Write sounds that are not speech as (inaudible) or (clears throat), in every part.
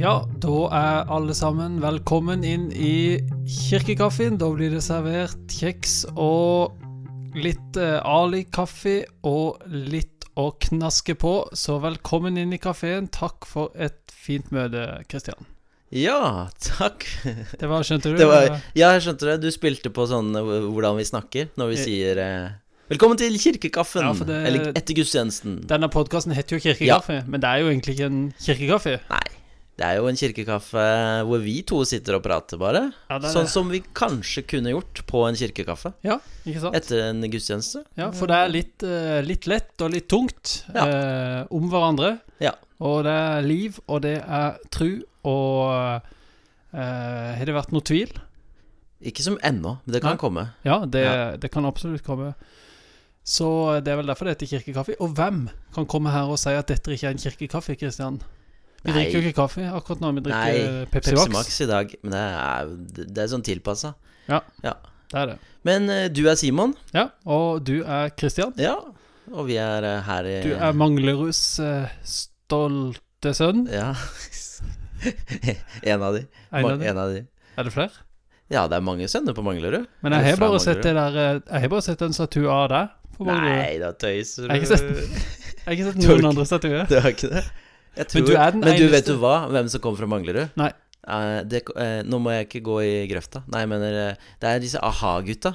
Ja, da er alle sammen velkommen inn i kirkekaffen. Da blir det servert kjeks og litt eh, Ali-kaffe og litt å knaske på. Så velkommen inn i kafeen. Takk for et fint møte, Kristian. Ja, takk. Det var, skjønte du? (laughs) Det var, ja, jeg skjønte det. Du spilte på sånn eh, hvordan vi snakker når vi Eh. sier eh, Velkommen til kirkekaffen. Ja, det- Eller etter gudstjenesten. Denne podkasten heter jo Kirkekaffe, men det er jo egentlig ikke en kirkekaffe. Nei. Det er jo en kirkekaffe hvor vi to sitter og prater, bare. Ja, det det. Sånn som vi kanskje kunne gjort på en kirkekaffe Ja, ikke sant? etter en gudstjeneste. Ja, for det er litt, eh, litt lett og litt tungt Ja. eh, om hverandre. Ja. Og det er liv, og det er tru, og eh, Har det vært noe tvil? Ikke som ennå, men det kan Nei. komme. Ja, det, Ja. det kan absolutt komme. Så det er vel derfor det heter kirkekaffe. Og hvem kan komme her og si at dette ikke er en kirkekaffe, Kristian? Vi drikker jo ikke kaffe akkurat nå, vi drikker Nei, Pepsi, Pepsi Max. I dag. Men det er, det er sånn tilpassa. Det er det. Men eh, du er Simon. Ja, og du er Kristian. Ja. Og vi er eh, her i Du er Mangleruds eh, stolte sønn. Ja. (laughs) en av de. En av de. En av de. Er det flere? Ja, det er mange sønner på Manglerud. Men jeg har bare sett det der eh, Jeg har bare sett en statue av deg. Nei, da tøyser Jeg har ikke sett- (laughs) Jeg har ikke sett noen andre statuer. Det har ikke det. Jeg tror, Men du er den men du vet du hva? Hvem som kommer fra Manglerud? Nei. Eh, det, eh, nå må jeg ikke gå i grøfta. Nei, jeg mener eh, Det er disse a-ha-gutta.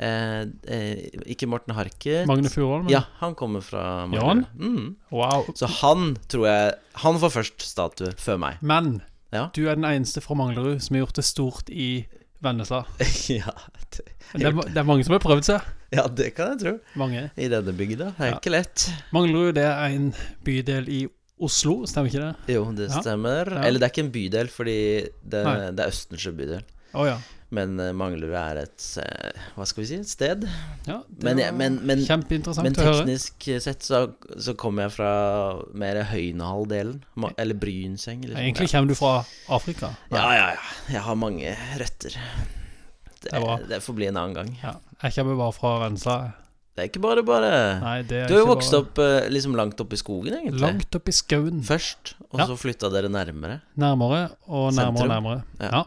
Eh, eh, ikke Morten Harket. Magne Furuholm? Ja, han kommer fra Manglerud. Mm. Wow. Så han tror jeg Han får først statue før meg. Men Ja. du er den eneste fra Manglerud som har gjort det stort i Vennesla. (laughs) ja, det, Det er, det er mange som har prøvd seg. ja, det kan jeg tro. Mange. I denne bygda. Det er Ja. ikke lett. Manglerud det er en bydel i Oslo, stemmer ikke det? Jo, det stemmer. Ja. Eller det er ikke en bydel, fordi det, det er Østensjø bydel. Oh, ja. Men uh, Manglerud er et eh, Hva skal vi si? Et sted. ja det Men, var men, men, men teknisk sett så, så kommer jeg fra mer Høynehall-delen. Eller Brynseng. Liksom. Egentlig kommer du fra Afrika. ja, ja, ja. Jeg har mange røtter. Det, Det det får bli en annen gang. Ja. Jeg kommer bare fra Vennesla. Det er ikke bare bare. Nei, det er Du har jo vokst bare- opp eh, liksom langt opp i skogen, egentlig. Langt opp i skauen. Først, og Ja. så flytta dere nærmere. Nærmere og nærmere og nærmere. Ja. Ja.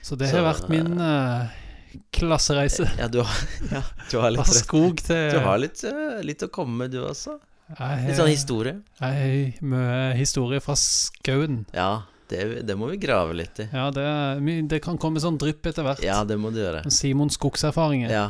Så det Så, har vært min uh, klassereise. Ja, du har, (laughs) ja, du har litt Fra skog til Du har litt, litt å komme med, du også. Jeg Litt sånn historie. Har mye historie fra skauen. Ja, det, det må vi grave litt i. Ja, det, det kan komme sånn drypp etter hvert. Ja, det må du gjøre. Simons skogserfaringer. Ja.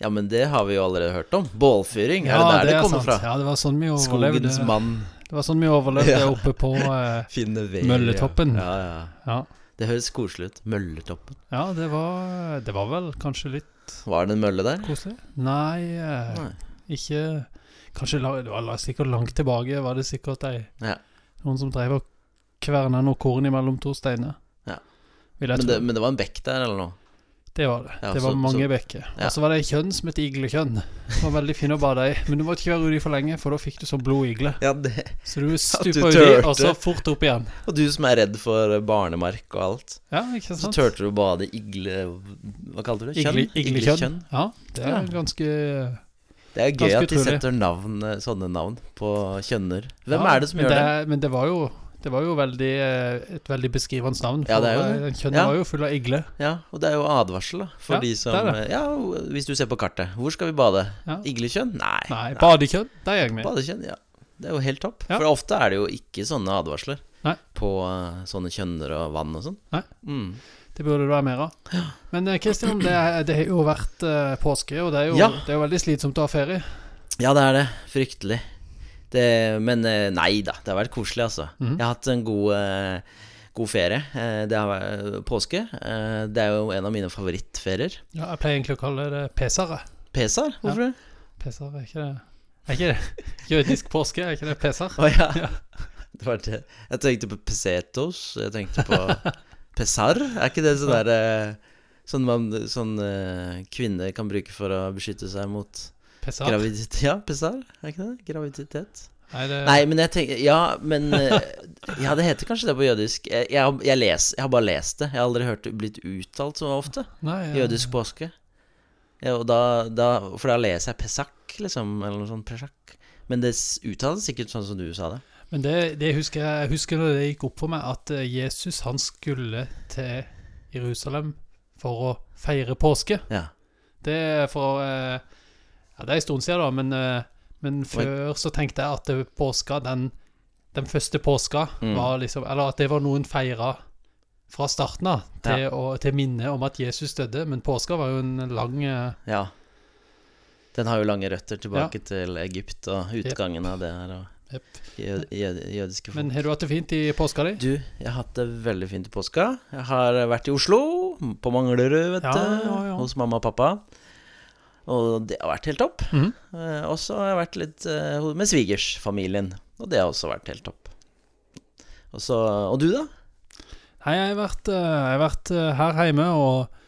Ja, men det har vi jo allerede hørt om. Bålfyring, er det der det, det kommer sant. fra? Ja, det var sånn vi overlevde. Skogens mann Det var sånn vi overlevde (laughs) Ja. oppe på eh. (laughs) Mølletoppen. Ja, ja. Ja, Det høres koselig ut. Mølletoppen. ja det, var, det var vel kanskje litt Var det en mølle der? koselig? Nei, eh, Nei. ikke Kanskje det var sikkert langt tilbake var det sikkert ei Ja. Noen som drev og kverna noe korn imellom to steiner. Ja. Men det, men det var en bekk der, eller noe? Det var det. Ja, det var så- mange bekker. ja. Og så var det ei kjønn som het iglekjønn. Det var veldig fin å bade i. Men du måtte ikke være uti for lenge, for da fikk du sånn blodigle. Ja, det Så du (laughs) stupa uti, og så fort opp igjen. Og du som er redd for barnemark og alt. Ja, ikke sant? Så turte du å bade igle... Hva kalte du det? Igle, Kjønn? iglekjønn. Ja, det er ganske Det er gøy at de utrolig. setter navn, eh, sånne navn på kjønner. Hvem er det som gjør det? Men det var jo Det var jo veldig, eh, et veldig beskrivende navn. Ja, det er jo for, eh, Ja. var jo full av igle. Ja, og det er jo advarsel, da. For Ja, de som det det. Ja, hvis du ser på kartet. Hvor skal vi bade? Ja. Iglekjønn? Nei. Nei, badekjønn, der er jeg med. Badekjønn, ja. Det er jo helt topp. For ofte er det jo ikke sånne advarsler Nei. på uh, sånne kjønner og vann og sånn. Nei. Mm. Det burde det være mer av. Men eh, Kristian, det, det har jo vært uh, påske, og det er jo, det er jo veldig slitsomt å ha ferie. Ja, det er det. Fryktelig. Det, men eh, nei da, det har vært koselig, altså. Mm. Jeg har hatt en god, eh, god ferie. Eh, Det har vært påske. Det er jo en av mine favorittferier. Ja, jeg pleier egentlig å kalle det pesare. Pesar? Hvorfor det? Pesar, er ikke det Er ikke det (laughs) jødisk påske? Er ikke det pesar? Å ja. Ja. Det var det. Jeg tenkte på pesetos. Jeg tenkte på pesar. Er ikke det sånn Sånn, man, sånn kvinner kan bruke for å beskytte seg mot Pesar? graviditet? Ja, pesar. Er ikke det? Graviditet. Nei, det, Nei, men jeg tenker Ja, men eh, Ja, det heter kanskje det på jødisk. Jeg, jeg, jeg, les, jeg har bare lest det. Jeg har aldri hørt det blitt uttalt så ofte. nei, ja. Jødisk påske. Ja, og da, da, for da leser jeg pesak, liksom, eller noe sånt. Pesak. Men det uttales sikkert sånn som du sa det. Men det, det husker jeg, jeg husker når det gikk opp for meg, at eh, Jesus han skulle til Jerusalem for å feire påske. Ja. Det for eh, Ja, det er en stund siden, da, men, eh, men før så tenkte jeg at påska, den, den første påska, Mm. var liksom Eller at det var noen feira fra starten av, til, å- til minne om at Jesus døde. Men påska var jo en lang eh, ja. Den har jo lange røtter tilbake til Egypt og utgangen av det her. Og yep. jød, jød, jødiske folk. Men har du hatt det fint i påska di? Du, jeg har hatt det veldig fint i påska. Jeg har vært i Oslo, på Manglerud, vet Ja, du. ja, ja. Hos mamma og pappa. Og det har vært helt topp. Eh, og så har jeg vært litt eh, med svigersfamilien. Og det har også vært helt topp. Og, så, og du, da? Nei, jeg har vært, eh, jeg har vært her hjemme og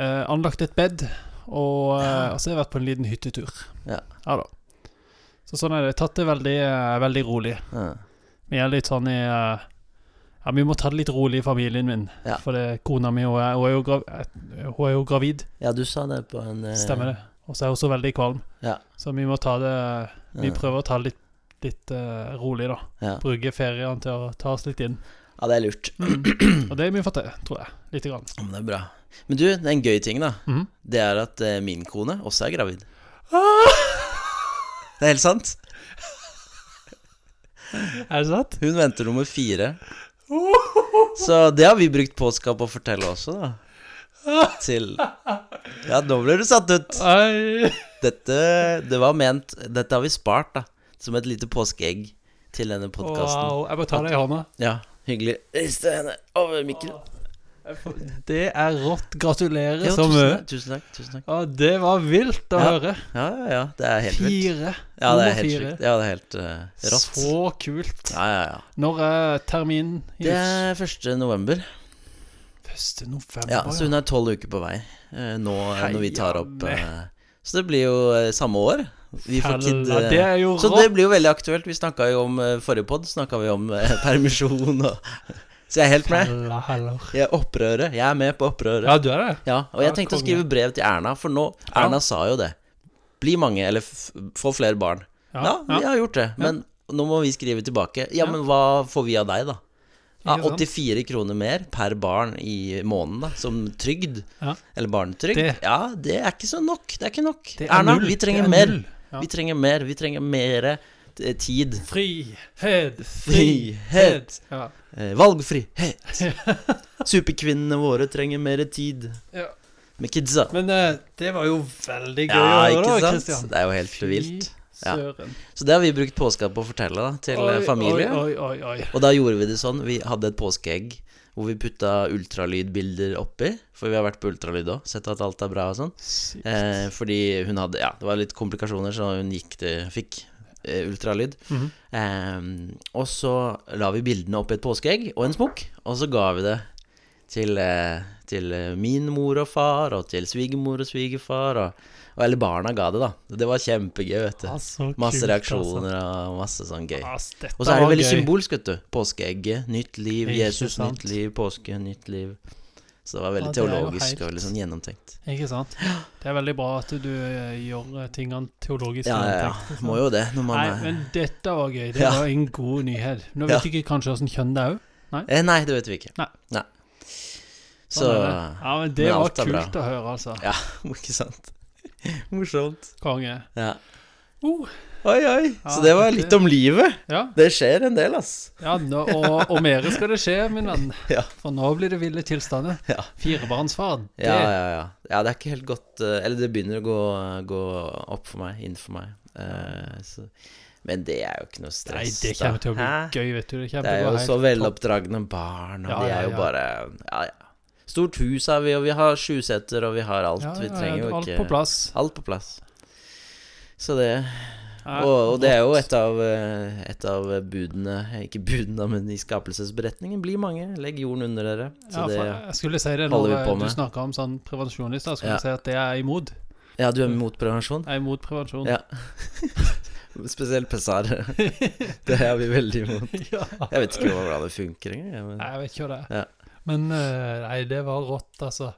eh, anlagt et bed. Og og så har jeg vært på en liten hyttetur. Ja. da. Så sånn er det. Tatt det veldig, veldig rolig. Ja. Vi er litt sånn i Ja, vi må ta det litt rolig i familien min. Ja. For det, kona mi hun er, hun, er jo grav, eh, hun er jo gravid, ja, du sa det på en stemmer det. Og så er hun også veldig kvalm. Ja. Så vi må ta det Vi prøver å ta det litt, litt uh, rolig, da. Ja. Bruke feriene til å ta oss litt inn. ja, det er lurt. (clears throat) Og det har vi fått til, tror jeg. Lite grann. Ja, Men det er bra. Men du, det er en gøy ting, da. Mm. Det er at uh, min kone også er gravid. Det er helt sant. Er det sant? Hun venter nummer fire. Så det har vi brukt påska på å fortelle også, da. Til Ja, nå ble du satt ut. Dette Det var ment Dette har vi spart, da. Som et lite påskeegg til denne podkasten. Wow, jeg må ta det i hånda. Ja, hyggelig. Riste henne over mikken. Det er rått. Gratulerer så tusen, mye. takk, tusen takk. Tusen takk. Ja, det var vilt å Ja. høre. Ja, ja, ja. Det er helt vilt. Fire. Ja, det er helt sjukt. Ja, det er helt uh, rått. Så kult. Ja, ja, ja. Når er terminen? Det er 1. november. 1. november. Ja, så hun er tolv uker på vei eh, nå eh, når vi tar opp eh, Så det blir jo samme år. Vi får kid det Så det blir jo veldig aktuelt. Vi snakka jo om forrige pod snakka vi om permisjon og (laughs) Så jeg er helt med. Jeg er opprøret. Jeg er med på opprøret. Ja, du er det? Ja, og jeg Ja, tenkte å skrive brev til Erna, for nå Ja. Erna sa jo det. Bli mange, eller få flere barn. Ja, vi har gjort det, men nå må vi skrive tilbake. Ja, Ja. men hva får vi av deg, da? Ja, 84 kroner mer per barn i måneden, da, som trygd. Ja. Eller barnetrygd. Det- Ja, det er ikke så nok. Det er ikke nok. Er Erna, vi trenger er mer. Ja. Vi trenger mer. Vi trenger mer tid. Frihet, Frihet. Ja. Eh, valgfrihet. (laughs) Superkvinnene våre trenger mer tid Ja. med kidsa. Men eh, det var jo veldig gøy å høre, da, sant? Christian. Det er jo helt vilt. Ja. Så det har vi brukt påska på å fortelle da, til eh, Oi, familie. Oi, oi. Og da gjorde vi det sånn. Vi hadde et påskeegg hvor vi putta ultralydbilder oppi. For vi har vært på ultralyd òg, sett at alt er bra og sånn. Eh, fordi hun hadde Ja, det var litt komplikasjoner, så hun gikk til Fikk eh, ultralyd. Mhm. Eh, og så la vi bildene oppi et påskeegg og en smokk, og så ga vi det til, eh, til eh, min mor og far, og til svigermor og svigerfar, og Eller barna ga det, da. Det var kjempegøy, vet du. Ah, Masse kult, reaksjoner og masse sånn gøy. Altså. Ah, Og så er det veldig gøy. symbolsk, vet du. Påskeegget, nytt liv, Ikke Jesus, sant? nytt liv, påske, nytt liv. Så det var veldig ah, det teologisk og veldig sånn gjennomtenkt. Ikke sant? Det er veldig bra at du eh, gjør eh, tingene teologisk. Ja, ja, ja. Må jo det Nei, er men dette var gøy. Det Ja. var en god nyhet. Nå vet du ikke kanskje åssen kjønn det er òg? eh, Nei, det vet vi ikke. Nei. Så Ja, men det men var er bra. kult å høre, altså. Ja, (laughs) ikke sant. (laughs) Morsomt. Konge. Ja. Uh, Oi, oi. Så det var litt om livet. ja, Det skjer en del, ass. ja nå, og, og mer skal det skje, min venn. (laughs) Ja. For nå blir det ville tilstander. Ja. Firebarnsfar, det Ja, ja, ja. Ja, det er ikke helt godt eh, Eller det begynner å gå, gå opp for meg, inn for meg. Uh, så. Men det er jo ikke noe stress. Nei, det kommer til å bli Hæ? gøy, vet du. Det Det er jo så veloppdragne barn, og Ja, de er jo ja. bare Ja, ja. Stort hus har vi, og vi har sjuseter, og vi har alt. Ja, vi trenger jo alt på plass. Alt på plass. Så det og, og det er jo et av, eh, et av budene Ikke budene, men i skapelsesberetningen. Bli mange. Legg jorden under dere. Så Ja, det jeg skulle si det holder vi på med. du snakka om sånn prevensjon i stad. Skulle Ja. si at det er imot. Ja, du er imot prevensjon? Jeg er imot prevensjon. Ja. (laughs) Spesielt pessar. (laughs) det er vi veldig imot. (laughs) Jeg vet ikke hvordan det funker engang. Men... jeg vet ikke hva det er. Ja. Men eh, nei, det var rått, altså.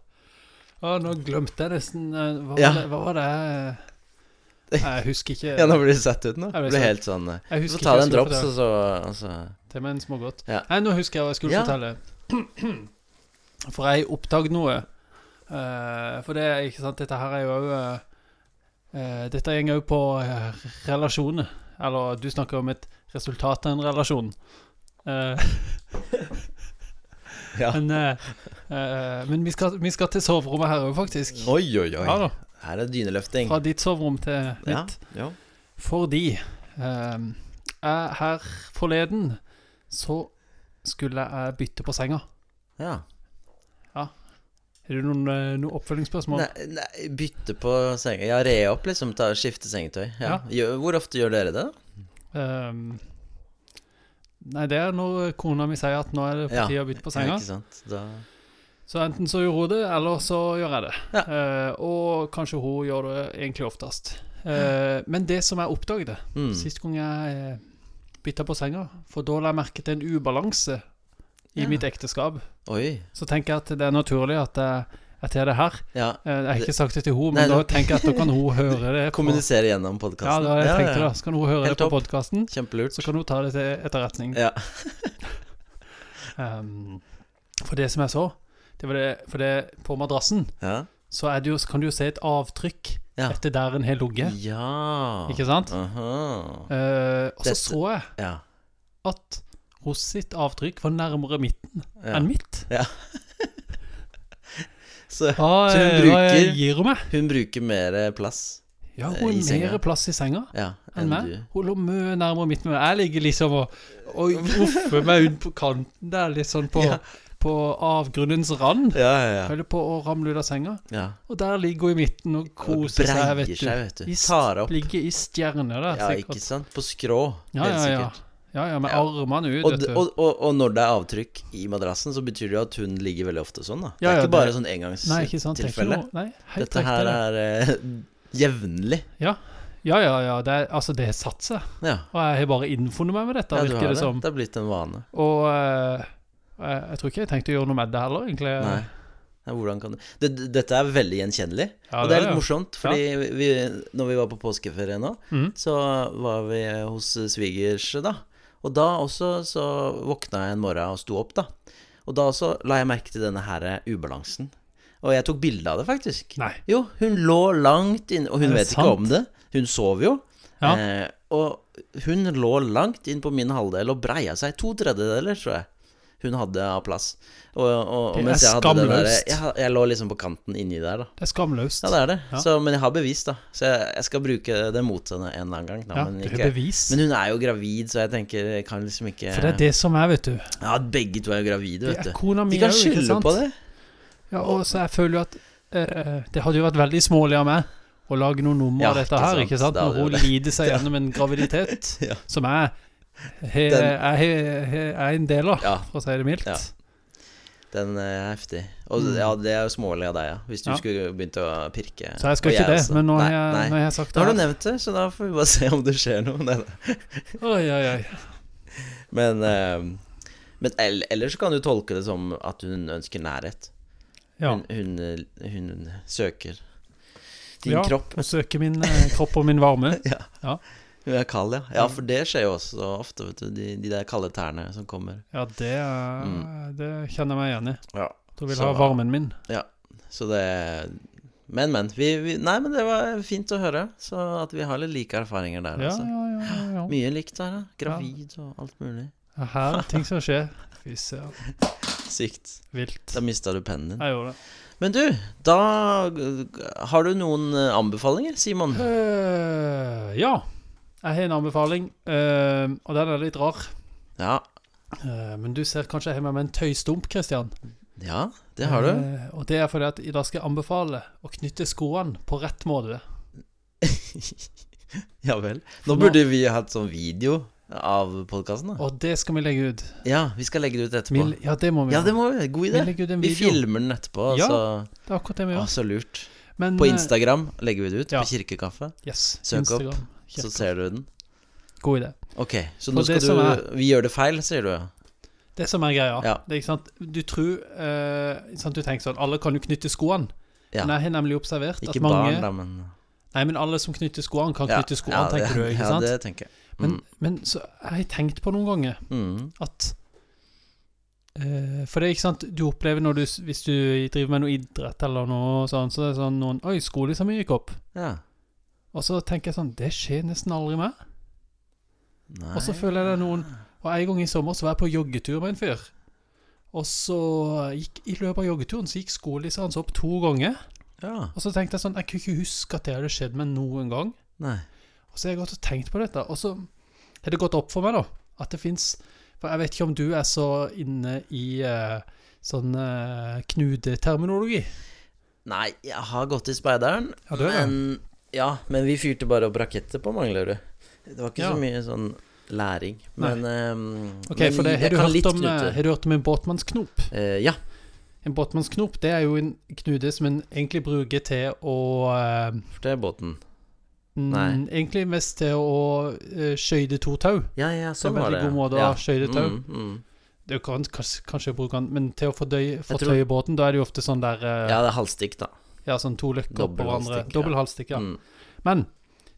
Å, nå glemte jeg nesten eh, hva, Ja. var det, hva var det Jeg husker ikke (laughs) Ja, nå blir det satt ut nå. Jeg blir helt sånn eh, Så ta deg en drops, og så, altså. Til meg en smågodt. Ja. Nei, nå husker jeg hva jeg skulle Ja. fortelle. (clears throat) For jeg oppdaget noe. For det er ikke sant Dette her er jo òg Dette går òg på relasjoner. Eller du snakker om et resultat av en relasjon. (laughs) (laughs) Ja. Men, eh, eh, men vi, skal, vi skal til soverommet her òg, faktisk. Oi, oi, oi. Ja. Her er dyneløfting. Fra ditt soverom til mitt. ja. Fordi eh, jeg her forleden så skulle jeg bytte på senga. ja. Har du noen, eh, noen oppfølgingsspørsmål? Nei, nei, bytte på senga. Ja, re opp, liksom. Ta, skifte sengetøy. Ja. Ja. Hvor ofte gjør dere det? da? Ehm, nei, det er når kona mi sier at nå er det på tide å bytte på Ja, senga. ikke sant? Da Så enten så gjør hun det, eller så gjør jeg det. Ja. Eh, og kanskje hun gjør det egentlig oftest. Eh, men det som jeg oppdaget mm. sist gang jeg eh, bytta på senga, for da la jeg merke til en ubalanse i Ja. mitt ekteskap, Oi. så tenker jeg at det er naturlig at jeg, at jeg er det her. Ja. Eh, jeg har ikke sagt det til henne, men da da- tenker jeg at da kan hun høre det. (laughs) På, Kommunisere gjennom ja, podkasten. Ja, var det ja, tenkte da. Så kan hun høre Helt det på podkasten, så kan hun ta det til etterretning. Ja. Um, (laughs) for det som jeg så det var det, For det på madrassen Ja. Så, det jo, kan du jo se et avtrykk Ja. etter der en har ligget. ja. Ikke sant? Aha. uh, og så Dette- så jeg Ja. at hos sitt avtrykk var nærmere midten ja. enn mitt. Så Hva, Så hun eh, bruker- gir hun meg? hun bruker mer plass Ja, eh, hun har senga. mer plass i senga ja, enn meg. Hun lå mye nærmere midten. Jeg ligger liksom og, og voffer meg ut på kanten der, litt sånn på, (laughs) Ja. på avgrunnens rand. Ja, ja, ja. Holder på å ramle ut av senga. ja. Og der ligger hun i midten og koser seg, vet du. seg, vet du. I Tar opp. Ligger i stjerner der, Ja, sikkert. ikke sant? På skrå, Ja, helt ja, ja. sikkert. Ja, ja, med Ja. armene ut, Og, og, og, og når det er avtrykk i madrassen, så betyr det jo at hun ligger veldig ofte sånn, da. Det er ikke bare det- sånn er ikke engangstilfelle. Dette her er uh, jevnlig. Ja, ja, ja. ja det er, altså, det har satt seg. Ja. Og jeg har bare innfunnet meg med dette, ja, du har det som. Det er blitt en vane. Og uh, jeg, jeg tror ikke jeg tenkte å gjøre noe med det heller, egentlig. Nei. Hvordan kan du det, Dette er veldig gjenkjennelig. Ja, og det er litt morsomt, fordi vi, når vi var på påskeferie nå, mm. så var vi hos svigers, da. Og da også så våkna jeg en morgen og sto opp, da. Og da også la jeg merke til denne her ubalansen. Og jeg tok bilde av det, faktisk. Nei. Jo, hun lå langt inn Og hun vet sant? ikke om det. Hun sov jo. Ja. Eh, og hun lå langt inn på min halvdel og breia seg to tredjedeler, tror jeg. Hun hadde av plass. Og, og, og Det mens er jeg hadde den der skamløst. jeg, jeg lå liksom på kanten inni der, da. Det er skamløst. Ja, det er det. Ja. Så, men jeg har bevis, da. Så jeg, jeg skal bruke det mot henne en eller annen gang. Da, Ja, men, det ikke, er bevis. men hun er jo gravid, så jeg tenker jeg kan liksom ikke For det er det som er, vet du. Ja, begge to er jo gravide, vet er du. kona mi De kan skylde på det. Ja, og så jeg føler jo at eh, Det hadde jo vært veldig smålig av meg å lage noe nummer Ja, av dette her, ikke sant? Det Når hun lider seg gjennom en (laughs) graviditet Ja. som jeg er en del av, Ja, for å si det mildt. Ja. den er heftig. Og Mm. ja, det er jo smålig av deg, ja. Hvis du Ja. skulle begynt å pirke. Så jeg skal ikke det, men nå Nei, jeg, nei. nå har jeg sagt det. Nå har du nevnt det, så da får vi bare (laughs) se om det skjer noe. Nei. Oi, oi, oi. Men, uh, men ell- ellers kan du tolke det som at hun ønsker nærhet. Ja. Hun, hun, eh, hun søker din ja, kropp. Hun søker min eh, kropp og min varme. (laughs) Ja. Ja. Hun er kald, ja. Ja, for det skjer jo også ofte, vet du. De, de der kalde tærne som kommer. Ja, det, er, Mm. det kjenner jeg meg igjen i. Ja. Du vil Så- ha varmen min. Ja. Så det Men, men. Vi, vi, nei, men det var fint å høre. Så at vi har litt like erfaringer der, Ja, altså. ja, ja. ja, ja. Mye likt der, da. Gravid og alt mulig. Ja, Her er ting som skjer. Fy søren. (laughs) Sykt. Vilt. Da mista du pennen din. Jeg gjorde det. Men du, da Har du noen uh, anbefalinger, Simon? Uh, ja. Jeg har en anbefaling, eh, og den er litt rar. Ja. Eh, men du ser kanskje jeg har med meg en tøystump, Christian. Ja, det har du. Eh, og det er fordi at i dag skal jeg anbefale å knytte skoene på rett måte. (laughs) Ja vel. Nå burde vi hatt sånn video av podkasten. Og det skal vi legge ut. Ja, vi skal legge det ut etterpå. Vi, ja, det må vi Ja, det må vi. God idé. Vi, Vi filmer den etterpå, Ja, så Det er akkurat det vi Å, så lurt. Men, På eh, Instagram legger vi det ut. ja. På Kirkekaffe. Yes, Søk opp, Instagram. Så ser du den. God idé. Ok, så nå skal du er- Vi gjør det feil, sier du? Det som er greia, Ja. det er ikke sant Du tror eh, ikke sant, Du tenker sånn Alle kan jo knytte skoene. Ja. Men jeg har nemlig observert Ikke at mange barn, da, men Nei, men alle som knytter skoene, kan Ja, knytte skoene, ja, tenker det, du, ikke ja, sant? det tenker jeg. Men, Mm. men så har jeg tenkt på noen ganger Mm. at eh, For det er ikke sant Du opplever når du Hvis du driver med noe idrett eller noe sånn, så er det sånn noen Oi, skolissa mi gikk opp. Ja. Og så tenker jeg sånn Det skjer nesten aldri mer. Og så føler jeg det er noen Og en gang i sommer så var jeg på joggetur med en fyr. Og så gikk i løpet av joggeturen så gikk skolissa hans opp to ganger. Ja. Og så tenkte jeg sånn Jeg kunne ikke huske at det hadde skjedd meg noen gang. Nei. Og så har jeg gått og tenkt på dette, og så har det gått opp for meg, da, at det fins For jeg vet ikke om du er så inne i uh, sånn uh, knudeterminologi. Nei, jeg har gått i speideren, Ja, men Ja, men vi fyrte bare opp raketter på Manglerud. Det var ikke Ja. så mye sånn læring. Men, um, Ok, men for det, har, jeg du kan hørt litt om, eh, har du hørt om en båtmannsknop? Uh, ja. En båtmannsknop det er jo en knude som en egentlig bruker til å uh, For det er båten. mm, Nei. Egentlig mest til å uh, skøyte to tau. Ja, ja, Det er sånn en var veldig det. god måte ja. å skøyte tau. Mm, mm. Det kan kanskje, kanskje bruke den, men til å fordøye, tror- fortøye båten, da er det jo ofte sånn der uh, Ja, det er halvstikk, da. Ja, sånn to løkker på hverandre. halvstikk, ja. Mm. Men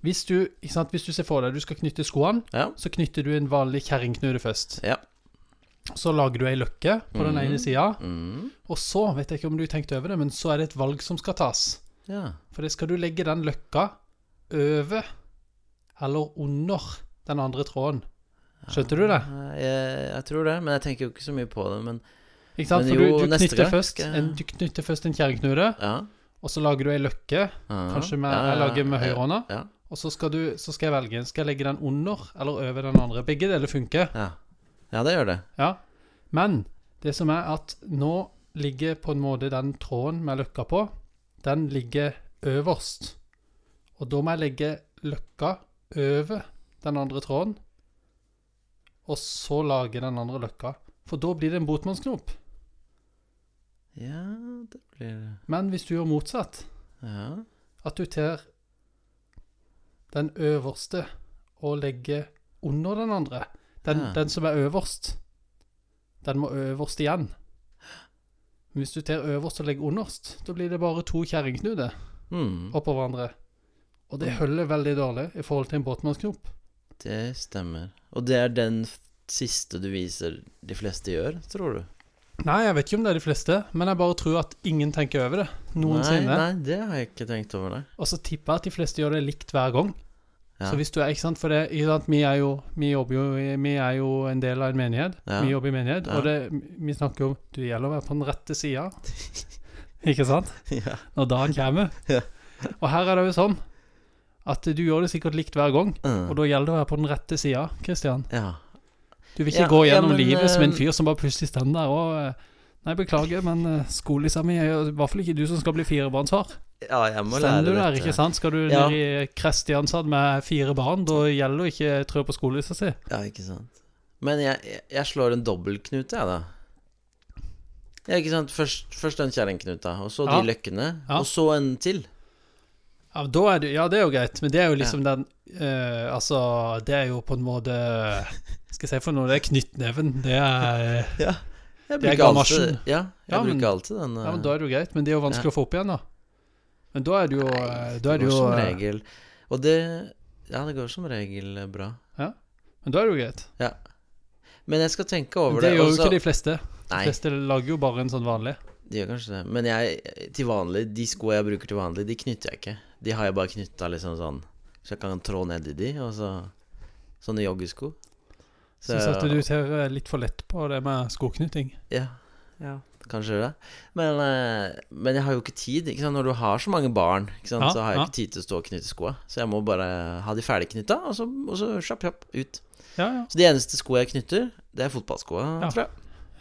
hvis du, sant, hvis du ser for deg du skal knytte skoene, Ja. så knytter du en vanlig kjerringknude først. Ja. Så lager du ei løkke på den Mhm. ene sida, Mm. og så, vet jeg ikke om du tenkte over det, men så er det et valg som skal tas. ja. For det skal du legge den løkka over eller under den andre tråden. Skjønte du det? Jeg, jeg tror det, men jeg tenker jo ikke så mye på det. Men Ikke sant? Men For du, jo, du, knytter først en, du knytter først en kjerringknude, ja. Og så lager du ei løkke, kanskje med, jeg lager med høyrehånda, Ja. og så skal, du, så skal jeg velge. Skal jeg legge den under eller over den andre? Begge deler funker. Ja. ja, det gjør det. Ja, men det som er at nå ligger på en måte den tråden med løkka på, den ligger øverst. Og da må jeg legge løkka over den andre tråden, og så lage den andre løkka. For da blir det en botmannsknop. Ja, det blir. Men hvis du gjør motsatt, Ja. at du tar den øverste og legger under den andre, den, Ja. den som er øverst, den må øverst igjen. Men hvis du tar øverst og legger underst, da blir det bare to kjerringknuder Mm, oppå hverandre. Og det holder veldig dårlig i forhold til en båtmannsknop. det stemmer. Og det er den siste du viser de fleste gjør, tror du? Nei, jeg vet ikke om det er de fleste, men jeg bare tror at ingen tenker over det noensinne. Nei, nei, det har jeg ikke tenkt over, nei. Og så tipper jeg at de fleste gjør det likt hver gang. Ja. Så hvis du er, ikke sant, for det, sant, vi er jo, vi jo, vi er jo en del av en menighet. Ja. Vi jobber i menighet, Ja. og det, vi snakker jo om, du gjelder å være på den rette sida. (laughs) ikke sant? ja. Når dagen kommer. Og her er det jo sånn, at du gjør det sikkert likt hver gang, Mm. og da gjelder det å være på den rette sida, Kristian. ja. Du vil ikke Ja, gå ja, gjennom men, livet som en eh, fyr som bare plutselig står der og eh, Nei, beklager, men uh, skolissa mi er i hvert fall ikke du som skal bli firebarnsfar. ja, jeg må lære du der, dette. ikke sant? Skal du Ja. ned i Kristiansand med fire barn, da gjelder det ikke trø på skolissa si. Ja, ikke sant. Men jeg, jeg, slår en dobbeltknute, jeg, da. Ja, ikke sant. Først, først den kjerringknuta, og så Ja. de løkkene, Ja. og så en til. Ja, det, ja, det er jo greit, men det er jo liksom den uh, Altså, det er jo på en måte Skal jeg se for noe? Det er knyttneven. Det er (laughs) Ja. Jeg Det er gamasjen. alltid Ja, jeg Ja, men- bruker alltid den. Ja, men eh, Da er det jo greit, men det er jo vanskelig å få opp igjen, da. Men da er det jo Nei, eh, Da er det går jo som eh, regel Og det Ja, det går som regel bra. Ja, Men da er det jo greit. Men jeg skal tenke over det det. gjør jo ikke de fleste. De fleste lager jo bare en sånn vanlig. de gjør kanskje det. Men jeg, til vanlig, de sko jeg bruker til vanlig, de knytter jeg ikke. De har jeg bare knytta liksom sånn, så jeg kan trå ned i de, og så Sånne joggesko. Så- Syns at du ser eh, litt for lett på det med skoknytting. Ja, ja kanskje det. Men, eh, men jeg har jo ikke tid. Ikke sant? Når du har så mange barn, ikke sant? Ja, så har jeg ja. ikke tid til å stå og knytte skoa. Så jeg må bare ha de ferdig knytta, og så, og så kjapp, kjapp ut. Ja, ja. Så de eneste skoa jeg knytter, det er fotballskoa, Ja. tror jeg.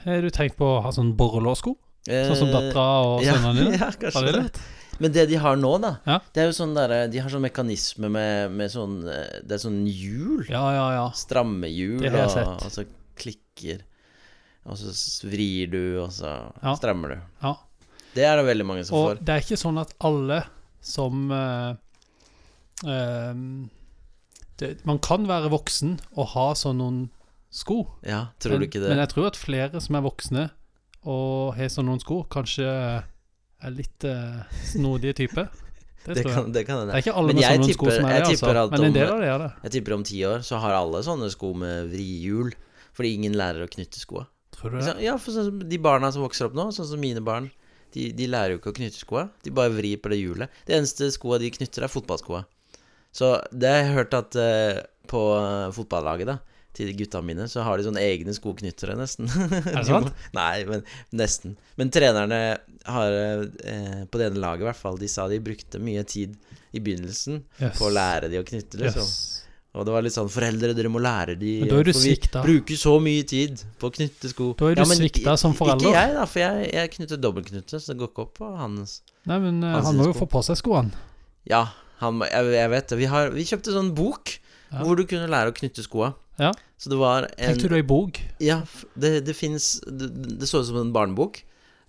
Har du tenkt på å ha sånn borrelåssko? Sånn som Eh, dattera og sønnene dine? (laughs) Ja, kanskje de det. Men det de har nå, da, Ja. det er jo sånn derre De har sånn mekanisme med, med sånn eh, Det er sånn hjul. Ja, ja, ja. Stramme hjul, Det har jeg og, sett. og så klikker Og så svrir vrir du, og så Ja. strammer du. Ja. Det er det veldig mange som Og får. det er ikke sånn at alle som uh, ehm, det, Man kan være voksen og ha sånn noen sko. Ja, tror men, du ikke det? Men jeg tror at flere som er voksne og har sånn noen sko, kanskje er litt uh, snodige typer. (laughs) Det Det kan, det kan hende. Det er ikke alle Men med sånne sko som er det, altså. Men en del av det er det. Jeg tipper om ti år så har alle sånne sko med vrihjul. Fordi ingen lærer å knytte skoa. Tror du det? Ja, for sånn de barna som vokser opp nå, sånn som mine barn, de, de lærer jo ikke å knytte skoa. De bare vrir på det hjulet. Det eneste skoa de knytter, er fotballskoa. Så det har jeg hørt at uh, på eh, fotballaget, da, til gutta mine, så har de sånne egne skoknyttere, nesten. (laughs) Er det sant? Nei, men nesten. Men trenerne har eh, På det ene laget, i hvert fall, de sa de brukte mye tid i begynnelsen Yes. på å lære de å knytte, liksom. Yes. Og det var litt sånn Foreldre, dere må lære de Men da er du For vi svikta. bruker så mye tid på å knytte sko. Da er du men svikta som forelder. Ikke jeg, da, for jeg, jeg knytter dobbeltknute, så det går ikke opp på hans. Nei, men hans Han han må jo få på seg skoene. Ja, han, jeg, jeg vet det. Vi, vi kjøpte sånn bok Ja. hvor du kunne lære å knytte skoa. Ja. Så det var en Tenkte du ei bok? Ja, det, det fins det, det så ut som en barnebok,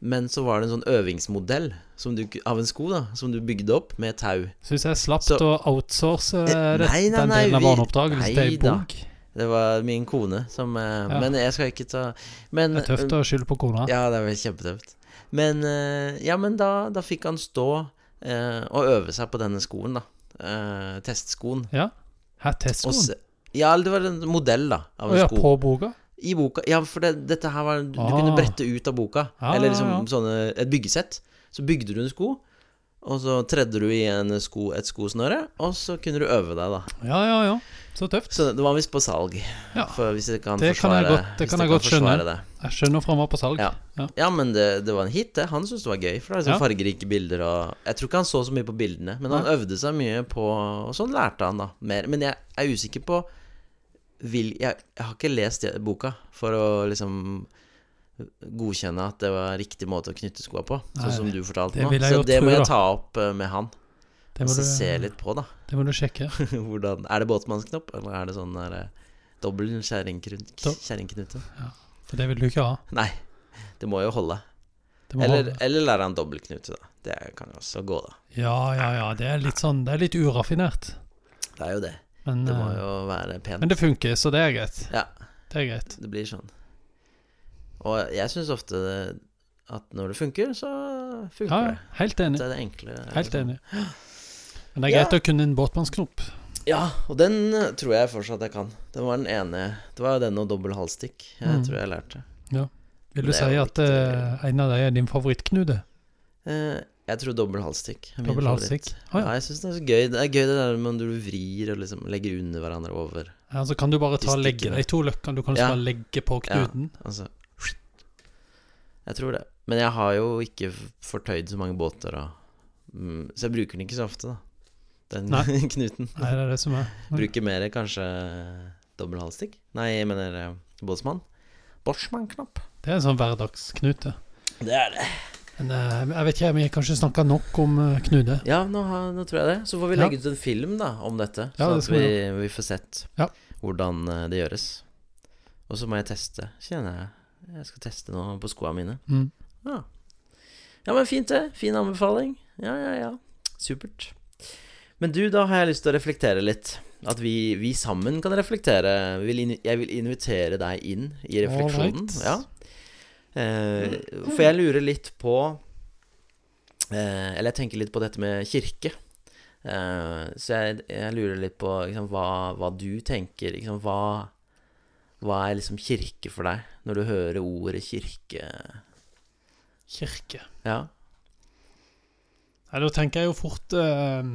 men så var det en sånn øvingsmodell som du, av en sko da som du bygde opp med tau. Syns jeg slapp Så- å outsource eh, Eh, det, nei, nei, den nei, delen av barneoppdragelsen til ei bok. Det var min kone som eh, Ja. Men jeg skal ikke ta men, Det er tøft å skylde på kona. Ja, det er kjempetøft. Men, eh, ja, men da, da fikk han stå eh, og øve seg på denne skoen, da. Eh, testskoen. Ja. Her, testskoen? Ja, det var en modell, da, av en ja, sko. på boka? I boka. Ja, for det, dette her var Du, du Ah. kunne brette ut av boka. Ah, eller liksom ja. sånne Et byggesett. Så bygde du en sko, og så tredde du i en sko, et skosnøre, og så kunne du øve deg, da. Ja, ja, ja. Så tøft. Så det var visst på salg. Ja. For hvis jeg kan Det kan forsvare jeg godt- det kan jeg jeg godt skjønne. Det. Jeg skjønner hvorfor han var på salg. Ja. Ja. Ja, men det, det var en hit, det. Han syntes det var gøy. For det er sånn Ja. fargerike bilder og Jeg tror ikke han så så mye på bildene, men han øvde seg mye på Og sånn lærte han, da. Mer. Men jeg er usikker på vil, jeg, jeg har ikke lest boka for å liksom godkjenne at det var riktig måte å knytte skoa på, sånn som du fortalte nå. Så det må jeg ta opp eh, med han, Det må, du, se litt på, da. det må du sjekke. (laughs) Hvordan Er det båtmannsknopp, eller er det sånn der eh, dobbel kjerringknute? Ja. For det vil du ikke ha. Nei, det må jo holde. Må Eller, holde. eller lære han dobbeltknute, da. Det kan jo også gå, da. Ja, ja, ja. Det er litt sånn Det er litt uraffinert. Det er jo det. Men, Det må eh, jo være pent. men det funker, så det er greit. Ja, Det er greit. det blir sånn. Og jeg syns ofte at når det funker, så funker Ja, det. helt enig. Det er det enkle. Helt enig. Men det er Ja. greit å kunne en båtmannsknop. Ja, og den eh, tror jeg fortsatt jeg kan. Den var den ene Det var den og dobbel halvstikk Jeg Mm. tror jeg lærte. Vil du si at eh, en av dem er din favorittknude? Eh, jeg tror dobbel halsstikk Dobbel halsstikk? Å ja. ja. jeg syns det er så gøy. Det er gøy det der med når du vrir og liksom legger under hverandre over. ja. Så kan du bare ta legge stikkene. de to løkkene. Du kan Ja. bare legge på knuten. Ja, Altså Jeg tror det. Men jeg har jo ikke fortøyd så mange båter, og, mm, så jeg bruker den ikke så ofte, da. Den Nei. (laughs) knuten. Nei, det er det som er. Bruker mer kanskje dobbel halsstikk. Nei, jeg mener eh, båtsmann. Båtsmannknapp. Det er en sånn hverdagsknute. Det er det. Men eh, jeg vet ikke, vi har kanskje snakka nok om uh, knude. Ja, nå, har, nå tror jeg det. Så får vi legge ut en film da om dette, Ja, så det at vi, vi får sett Ja. hvordan eh, det gjøres. Og så må jeg teste, kjenner jeg. Jeg skal teste noe på skoene mine. Mm. Ja. ja, men fint det. Fin anbefaling. Ja, ja, ja. Supert. Men du, da har jeg lyst til å reflektere litt. At vi, vi sammen kan reflektere. Jeg vil invitere deg inn i refleksjonen. Ja. Eh, for jeg lurer litt på eh, Eller jeg tenker litt på dette med kirke. Eh, så jeg, jeg lurer litt på liksom, hva, hva du tenker. Liksom, hva, hva er liksom kirke for deg, når du hører ordet kirke? Kirke. Ja. Nei, da tenker jeg jo fort eh,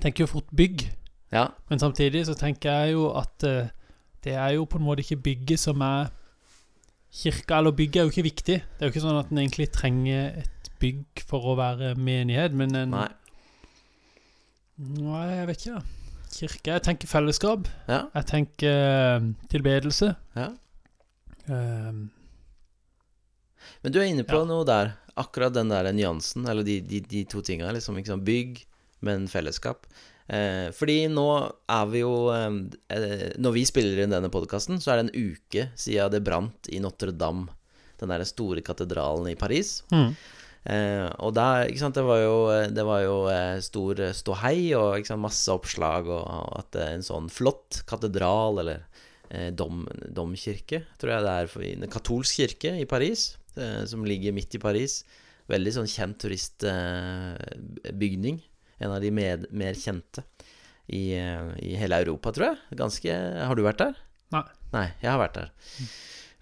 Tenker jo fort bygg. Ja. Men samtidig så tenker jeg jo at eh, det er jo på en måte ikke bygget som er Kirka eller bygget er jo ikke viktig. Det er jo ikke sånn at en egentlig trenger et bygg for å være menighet, men en Nei. Nei, jeg vet ikke. Kirke Jeg tenker fellesskap. Ja. Jeg tenker eh, tilbedelse. ja. Um, Men du er inne på Ja. noe der. Akkurat den der nyansen, eller de, de, de to tinga. Liksom, liksom. Bygg, men fellesskap. Eh, fordi nå er vi jo eh, eh, Når vi spiller inn denne podkasten, så er det en uke siden det brant i Notre-Dame. Den der store katedralen i Paris. mm. Eh, og der, ikke sant, det var jo, det var jo eh, stor ståhei og sant, masse oppslag, og, og at det er en sånn flott katedral, eller eh, dom, domkirke, tror jeg det er, for, en katolsk kirke i Paris, eh, som ligger midt i Paris. Veldig sånn kjent turistbygning. En av de med, mer kjente i, eh, i hele Europa, tror jeg. Ganske Har du vært der? Nei. Nei, jeg har vært der.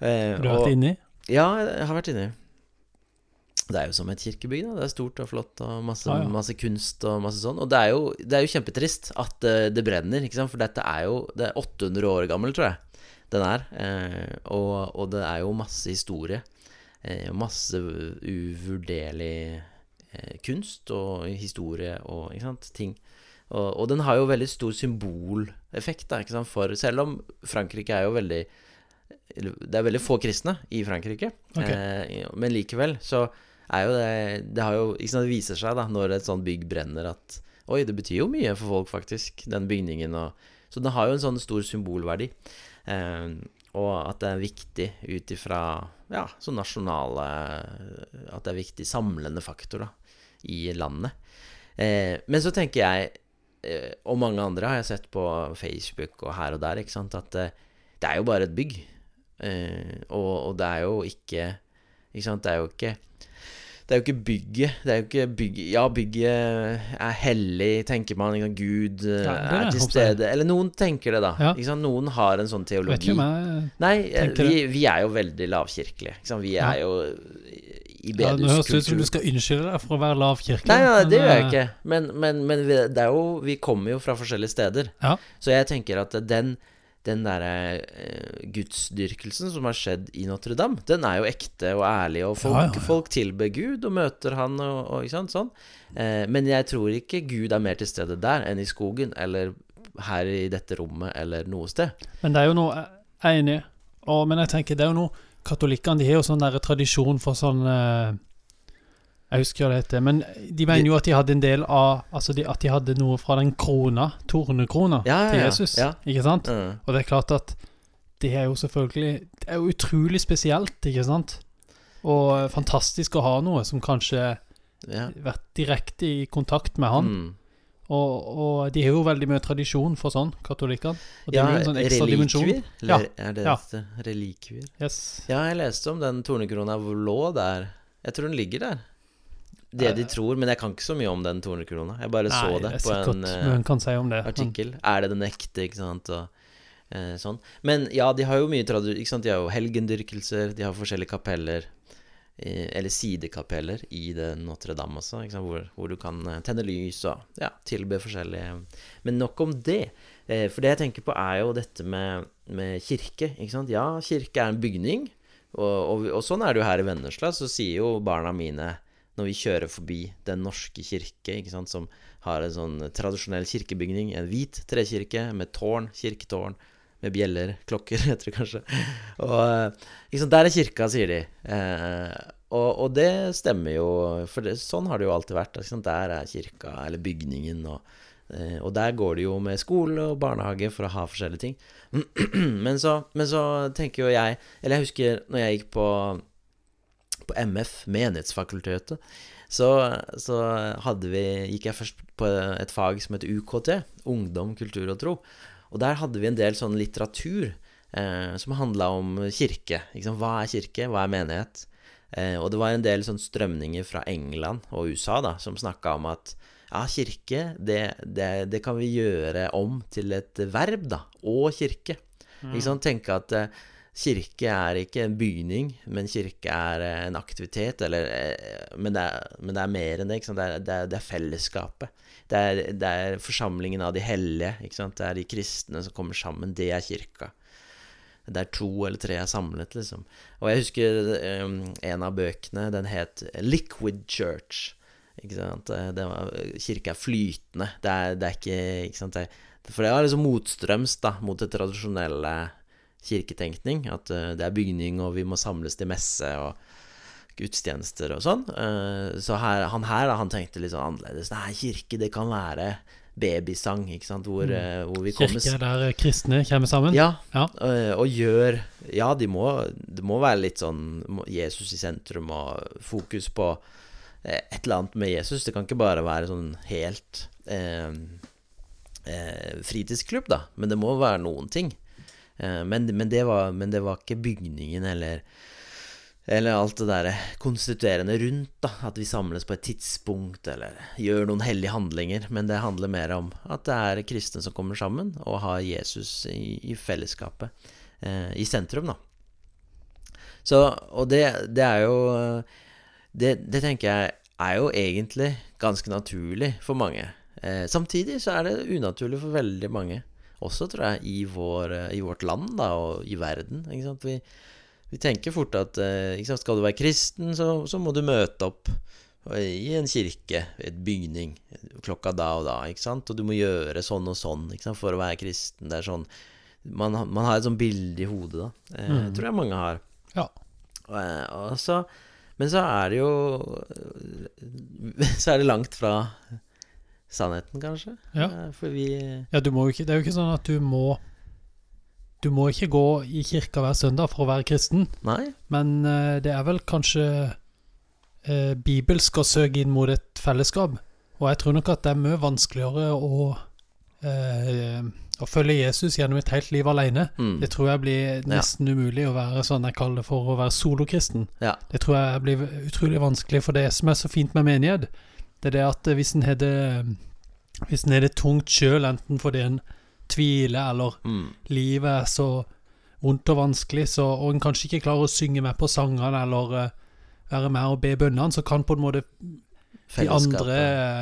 Eh, Du har vært og- inni? Ja, jeg har vært inni. Det er jo som et kirkebygg. da Det er stort og flott og masse, ah, ja. masse kunst og masse sånn. Og det er jo, det er jo kjempetrist at eh, det brenner, ikke sant? for dette er jo Det er 800 år gammel, tror jeg, den er. Eh, og, og det er jo masse historie. Eh, masse uvurderlig kunst og historie og ikke sant, ting. Og, og den har jo veldig stor symboleffekt, da, ikke sant? for selv om Frankrike er jo veldig Det er veldig få kristne i Frankrike, okay. eh, men likevel så er jo det Det har jo ikke sant, det viser seg da når et sånt bygg brenner at Oi, det betyr jo mye for folk, faktisk, den bygningen. Og, så den har jo en sånn stor symbolverdi. Eh, og at det er viktig ut ifra ja, så nasjonale At det er viktig samlende faktor da, i landet. Eh, men så tenker jeg, eh, og mange andre har jeg sett på Facebook og her og der, ikke sant, at eh, det er jo bare et bygg. Eh, og, og det er jo ikke Ikke sant, det er jo ikke det er jo ikke bygget. Det er jo ikke bygget Ja, bygget er hellig, tenker man. Sant? Gud eh, Ja, er er til stede. Eller noen tenker det, da. Ja. Sant? Noen har en sånn Vet teologi. ikke om jeg Nei, eh, vi, vi er jo veldig lavkirkelige. Sant? Vi Ja. er jo i ja, Det høres ut som bedehuskultur. du skal unnskylde deg for å være lavkirkelig. Nei, nei, det gjør jeg eh, ikke. Men, men, men vi, det er jo, vi kommer jo fra forskjellige steder. Ja. Så jeg tenker at den, den derre uh, gudsdyrkelsen som har skjedd i Notre-Dame, den er jo ekte og ærlig, og folk, Ja, ja, ja. folk tilber Gud og møter han og, og ikke sant, sånn. Uh, men jeg tror ikke Gud er mer til stede der enn i skogen eller her i dette rommet eller noe sted. Men det er jo noe Jeg er enig, og, men jeg tenker det er jo noe Katolikkene de har jo sånn der tradisjon for sånn eh, Jeg husker hva det heter, men de mener jo at de hadde en del av Altså de, at de hadde noe fra den krona, tornekrona, Ja, ja, til. Jesus. Ja. Ikke sant? Mm. Og det er klart at det er jo selvfølgelig Det er jo utrolig spesielt, ikke sant? Og fantastisk å ha noe som kanskje Ja. vært direkte i kontakt med han. Mm. Og, og de har jo veldig mye tradisjon for sånn, katolikkene. Og det Ja, jo en sånn ekstra dimensjon. Ja. Er det Ja. det? Relikvier? Yes. Ja, jeg leste om den tornekrona lå der. Jeg tror den ligger der. Det de Eh. tror, men jeg kan ikke så mye om den tornekrona. Jeg bare så Nei, det er på en eh, kan si om det. artikkel. Er det den ekte, ikke sant, og eh, sånn. Men ja, de har jo mye tradisjon. De har jo helgendyrkelser, de har forskjellige kapeller. Eh, Eller sidekapeller i Notre-Dame også, hvor, hvor du kan eh, tenne lys og ja, tilbe forskjellige Men nok om det. Eh, For det jeg tenker på, er jo dette med, med kirke. Ja, kirke er en bygning, og, og, og sånn er det jo her i Vennesla. Så sier jo barna mine når vi kjører forbi Den norske kirke, som har en sånn tradisjonell kirkebygning, en hvit trekirke med tårn, kirketårn, med bjeller, klokker, (laughs) heter det kanskje. Og liksom, der er kirka, sier de. Eh, og, og det stemmer jo, for det, sånn har det jo alltid vært. Liksom. Der er kirka, eller bygningen, og, eh, og der går det jo med skole og barnehage for å ha forskjellige ting. (clears throat) men, så, men så tenker jo jeg Eller jeg husker når jeg gikk på på MF, Menighetsfakultetet, så, så hadde vi, gikk jeg først på et fag som heter UKT, Ungdom, kultur og tro. Og der hadde vi en del sånn litteratur eh, som handla om kirke. Liksom. Hva er kirke? Hva er menighet? Eh, og det var en del sånn strømninger fra England og USA da, som snakka om at ja, kirke, det, det, det kan vi gjøre om til et verb, da. Og kirke. Ikke sant? Tenke at eh, kirke er ikke en bygning, men kirke er eh, en aktivitet, eller eh, men, det er, men det er mer enn det. Det, er, det, er, det er fellesskapet. Det er, forsamlingen av de hellige. Det er de kristne som kommer sammen. Det er kirka. Der to eller tre er samlet, liksom. Og jeg husker um, en av bøkene, den het Liquid Church. Ikke sant? Det var, kirka er flytende. Det er, ikke, ikke sant? For det var liksom motstrøms da, mot det tradisjonelle kirketenkning. At uh, det er bygning, og vi må samles til messe og gudstjenester og sånn. Uh, så her, han her, da, han tenkte litt sånn annerledes. Nei, kirke, det kan være babysang, ikke sant, hvor, mm. hvor vi kommer Kirke der eh, kristne kommer sammen. ja, Ja. og gjør Ja, de må, det må være litt sånn Jesus i sentrum og fokus på eh, et eller annet med Jesus. Det kan ikke bare være sånn helt eh, eh, fritidsklubb, da. Men det må være noen ting. Eh, men, men, det var, men det var ikke bygningen eller Eller alt det derre konstituerende rundt, da. At vi samles på et tidspunkt, eller gjør noen hellige handlinger. Men det handler mer om at det er kristne som kommer sammen, og har Jesus i, i fellesskapet eh, i sentrum, da. Så, og det, det er jo det, det tenker jeg er jo egentlig ganske naturlig for mange. Eh, samtidig så er det unaturlig for veldig mange, også tror jeg, i, vår, i vårt land da, og i verden. Vi, vi tenker fort at eh, skal du være kristen, så, så, må du møte opp i en kirke, et bygning, klokka da og da. Og du må gjøre sånn og sånn for å være kristen. Det er sånn Man, man har et sånt bilde i hodet, da. Eh, mm. tror jeg mange har. Ja. Og, eh, og så men så er det jo Så er det langt fra sannheten, kanskje. Ja. Eh, for vi Ja, du må jo ikke Det er jo ikke sånn at du må Du må ikke gå i kirka hver søndag for å være kristen. Nei. Men uh, det er vel kanskje uh, bibelsk å søke inn mot et fellesskap. Og jeg tror nok at det er mye vanskeligere å uh, å følge Jesus gjennom et helt liv alene, mm. det tror jeg blir nesten ja. umulig å være sånn jeg kaller det for å være solokristen. Ja. Det tror jeg blir utrolig vanskelig, for det som er så fint med menighet, det er det at hvis en har det Hvis en har det tungt sjøl, enten fordi en tviler, eller mm. livet er så vondt og vanskelig, så, og en kanskje ikke klarer å synge med på sangene, eller uh, være med og be bønnene, så kan på en måte de andre,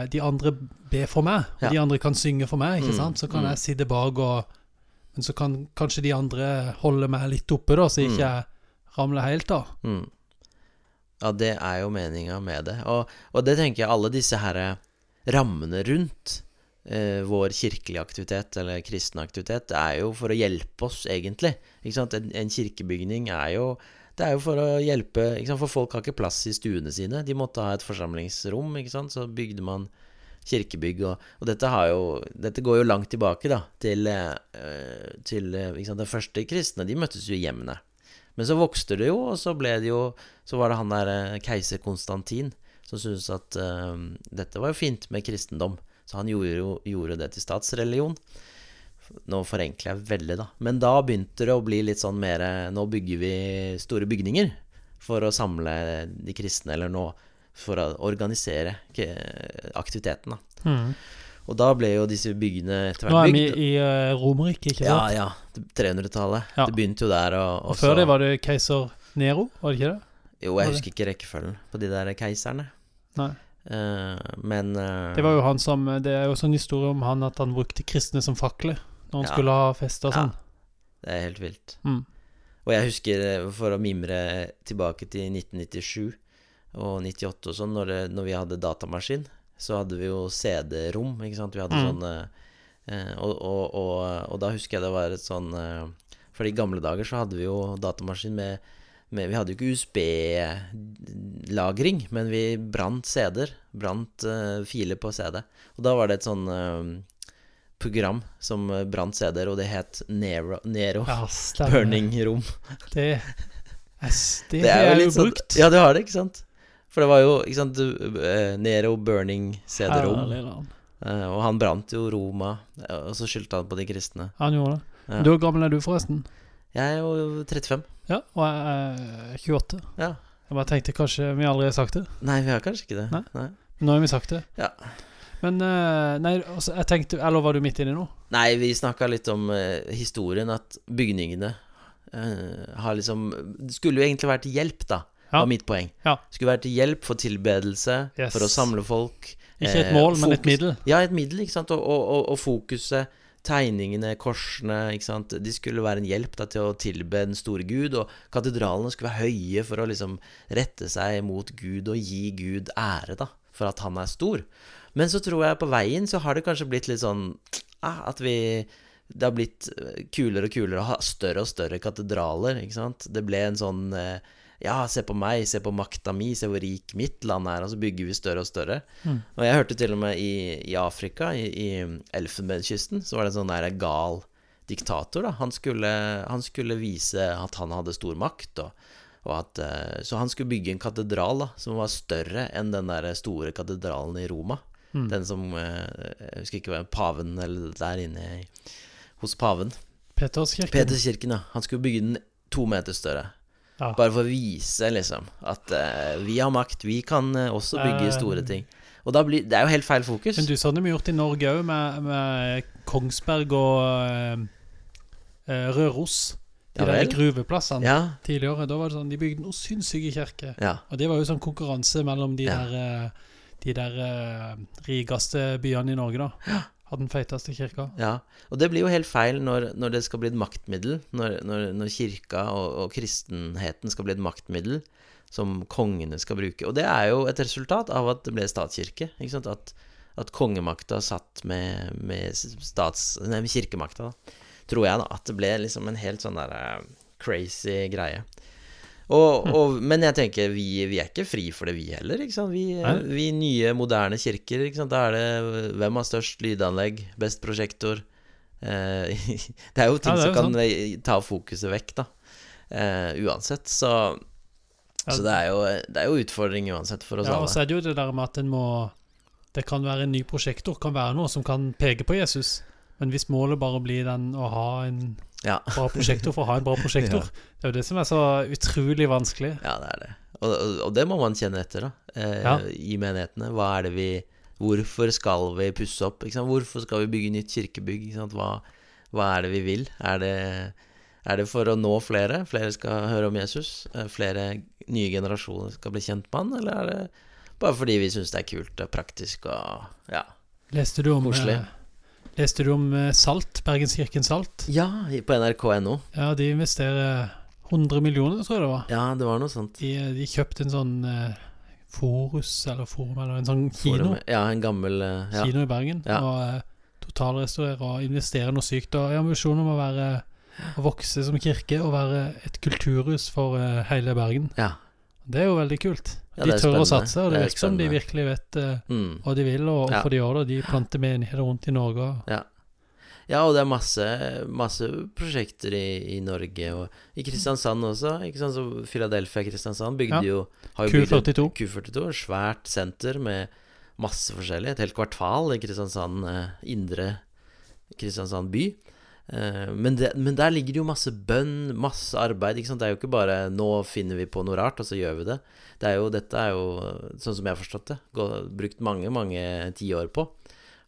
de andre be for meg, og ja. de andre kan synge for meg. ikke mm. sant? Så kan mm. jeg sitte bak, og Men så kan kanskje de andre holde meg litt oppe, da, så ikke mm. jeg ramler helt av. Ja, det er jo meninga med det. Og, og, det tenker jeg alle disse her rammene rundt eh, vår kirkelige aktivitet, eller kristne aktivitet, det er jo for å hjelpe oss, egentlig. Ikke sant? En, en kirkebygning er jo det er jo for å hjelpe For folk har ikke plass i stuene sine. De måtte ha et forsamlingsrom. Så bygde man kirkebygg. Og, og dette, jo, dette, går jo langt tilbake da, til, uh, til sant, de første kristne. De møttes jo i hjemmene. Men så vokste det jo, og så ble det jo Så var det han der uh, keiser Konstantin som syntes at uh, dette var jo fint med kristendom. Så han gjorde, jo, gjorde det til statsreligion. Nå forenkler jeg veldig, da. Men da begynte det å bli litt sånn mer Nå bygger vi store bygninger for å samle de kristne, eller nå for å organisere aktiviteten, da. Mm. Og da ble jo disse byggene etter hvert bygd. Nå er vi i uh, Romerike, ikke sant? Ja, ja. 300-tallet. Ja. Det begynte jo der. Og, og, før det var det keiser Nero, var det ikke det? Jo, jeg husker ikke rekkefølgen på de der keiserne. Nei. Uh, men uh, Det var jo han som Det er jo sånn historie om han at han brukte kristne som fakler når han ja. skulle ha fest og sånn. Ja, det er helt vilt. Mm. Og jeg husker, eh, for å mimre tilbake til 1997 og 98 og sånn, når, når, vi hadde datamaskin, så hadde vi jo CD-rom, ikke sant. Vi hadde mm. sånn uh, og, og, og, og, da husker jeg det var et sånn For i gamle dager så hadde vi jo datamaskin med, med Vi hadde jo ikke USB-lagring, men vi brant CD-er. Brant uh, filer på CD. Og da var det et sånn uh, program som eh, brant CD-er, og det het Nero, Nero ja, Burning Room. Det, det, (laughs) det er jo, jo sånn, brukt. Ja, du har det, ikke sant? For det var jo ikke sant, uh, Nero Burning CD-rom. Og han brant jo Roma, og så skyldte han på de kristne. Han gjorde det. Ja. Du, Hvor gammel er du, forresten? Jeg er jo 35. Ja, og jeg er 28. Ja. Jeg bare tenkte kanskje vi aldri har sagt det. Nei, vi har kanskje ikke det. Nei. Nei. Nå har vi sagt det. Ja men uh, Nei, altså, jeg tenkte Eller var du midt inni noe? Nei, vi snakka litt om uh, historien, at bygningene uh, har liksom Det skulle jo egentlig vært hjelp, da, ja. var mitt poeng. Ja. Skulle vært hjelp for tilbedelse, yes. for å samle folk. Ikke et mål, men et middel. Ja, et middel, ikke sant. Og, og, og, og fokuset, tegningene, korsene, ikke sant. De skulle være en hjelp da, til å tilbe den store Gud, og katedralene skulle være høye for å liksom rette seg mot Gud og gi Gud ære, da, for at han er stor. Men så tror jeg på veien så har det kanskje blitt litt sånn ah, at vi Det har blitt eh, kulere og kulere å ha større og større katedraler, ikke sant. Det ble en sånn eh, ja, se på meg, se på makta mi, se hvor rik mitt land er, og så bygger vi større og større. Mm. Og jeg hørte til og med i, i Afrika, i, i Elfenbenskysten, så var det en sånn der gal diktator, da. Han skulle, han skulle vise at han hadde stor makt, og, og at, eh, så han skulle bygge en katedral da, som var større enn den der store katedralen i Roma. Mm. Den som eh, Jeg husker ikke hva Paven, eller der inne hos paven. Peterskirken. Peterskirken, ja. Han skulle bygge den to meter større. Ja. Bare for å vise, liksom, at uh, vi har makt. Vi kan uh, også bygge Eh, store ting. Og da blir Det er jo helt feil fokus. Men du, sånn har vi gjort i Norge òg, med, med Kongsberg og eh, Røros. De Ja der gruveplassene Ja. tidligere. Da var det sånn, De bygde noen sinnssyke kirker. Ja. Og det var jo sånn konkurranse mellom de der, de der rikeste byene i Norge, da. Hadde den feiteste kirka. Ja, og det blir jo helt feil når, når det skal bli et maktmiddel. Når, når, når kirka og, og kristenheten skal bli et maktmiddel som kongene skal bruke. Og det er jo et resultat av at det ble statskirke. Ikke sant? At, at kongemakta satt med, med, stats, nei, med kirkemakta, da. Tror jeg, da. At det ble liksom en helt sånn der eh, crazy greie. Og, og, men jeg tenker, vi, vi er ikke fri for det, vi heller. Vi, vi nye, moderne kirker, da er det hvem har størst lydanlegg, best prosjektor eh, (laughs) Det er jo ting Ja, er jo som kan ta fokuset vekk, da. Eh, uansett. Så, så det, er jo, det er jo utfordring uansett for oss Ja, og så er det jo det der med at en må Det kan være en ny prosjektor, kan være noe som kan peke på Jesus. Men hvis målet bare blir den å ha en Ja. bra prosjektor for å ha en bra prosjektor, det er jo det som er så utrolig vanskelig. Ja, det er det. Og, og, det må man kjenne etter, da. Eh, Ja. I menighetene. Hva er det vi Hvorfor skal vi pusse opp? Hvorfor skal vi bygge nytt kirkebygg? Hva, hva er det vi vil? Er det, er det for å nå flere? Flere skal høre om Jesus? Eh, Flere nye generasjoner skal bli kjent med han? Eller er det bare fordi vi syns det er kult og praktisk og Ja. Leste du om, Koselig. eh, leste du om eh, Salt, Bergenskirken Salt? Ja, på nrk.no. Ja, de investerer 100 millioner, tror jeg det var. Ja, det var noe sånt. De, de kjøpte en sånn eh, Forus, eller Forum, eller en sånn kino. Forum- Ja, en gammel eh, ja. Kino i Bergen. Ja. Og eh, totalrestaurere og investere noe sykt. Og ambisjonen om å være å vokse som kirke og være et kulturhus for eh, hele Bergen. ja. Det er jo veldig kult. De tør spennende. å satse, og det Det er virker som de virkelig vet eh, Mm. hva de vil, og hvorfor de gjør det. De planter menigheter rundt i Norge. Ja. ja, og det er masse, masse prosjekter i, i Norge, og i Kristiansand også. Ikke sant, så Philadelphia Kristiansand bygde Ja. jo har jo Q42. Q42, svært senter med masse forskjellig. Et helt kvartal i Kristiansand, eh, indre Kristiansand by. Eh, men, det, men der ligger det jo masse bønn, masse arbeid. Ikke sant? Det er jo ikke bare 'nå finner vi på noe rart, og så gjør vi det'. det er jo, dette er jo, sånn som jeg har forstått det, gå, brukt mange, mange tiår på.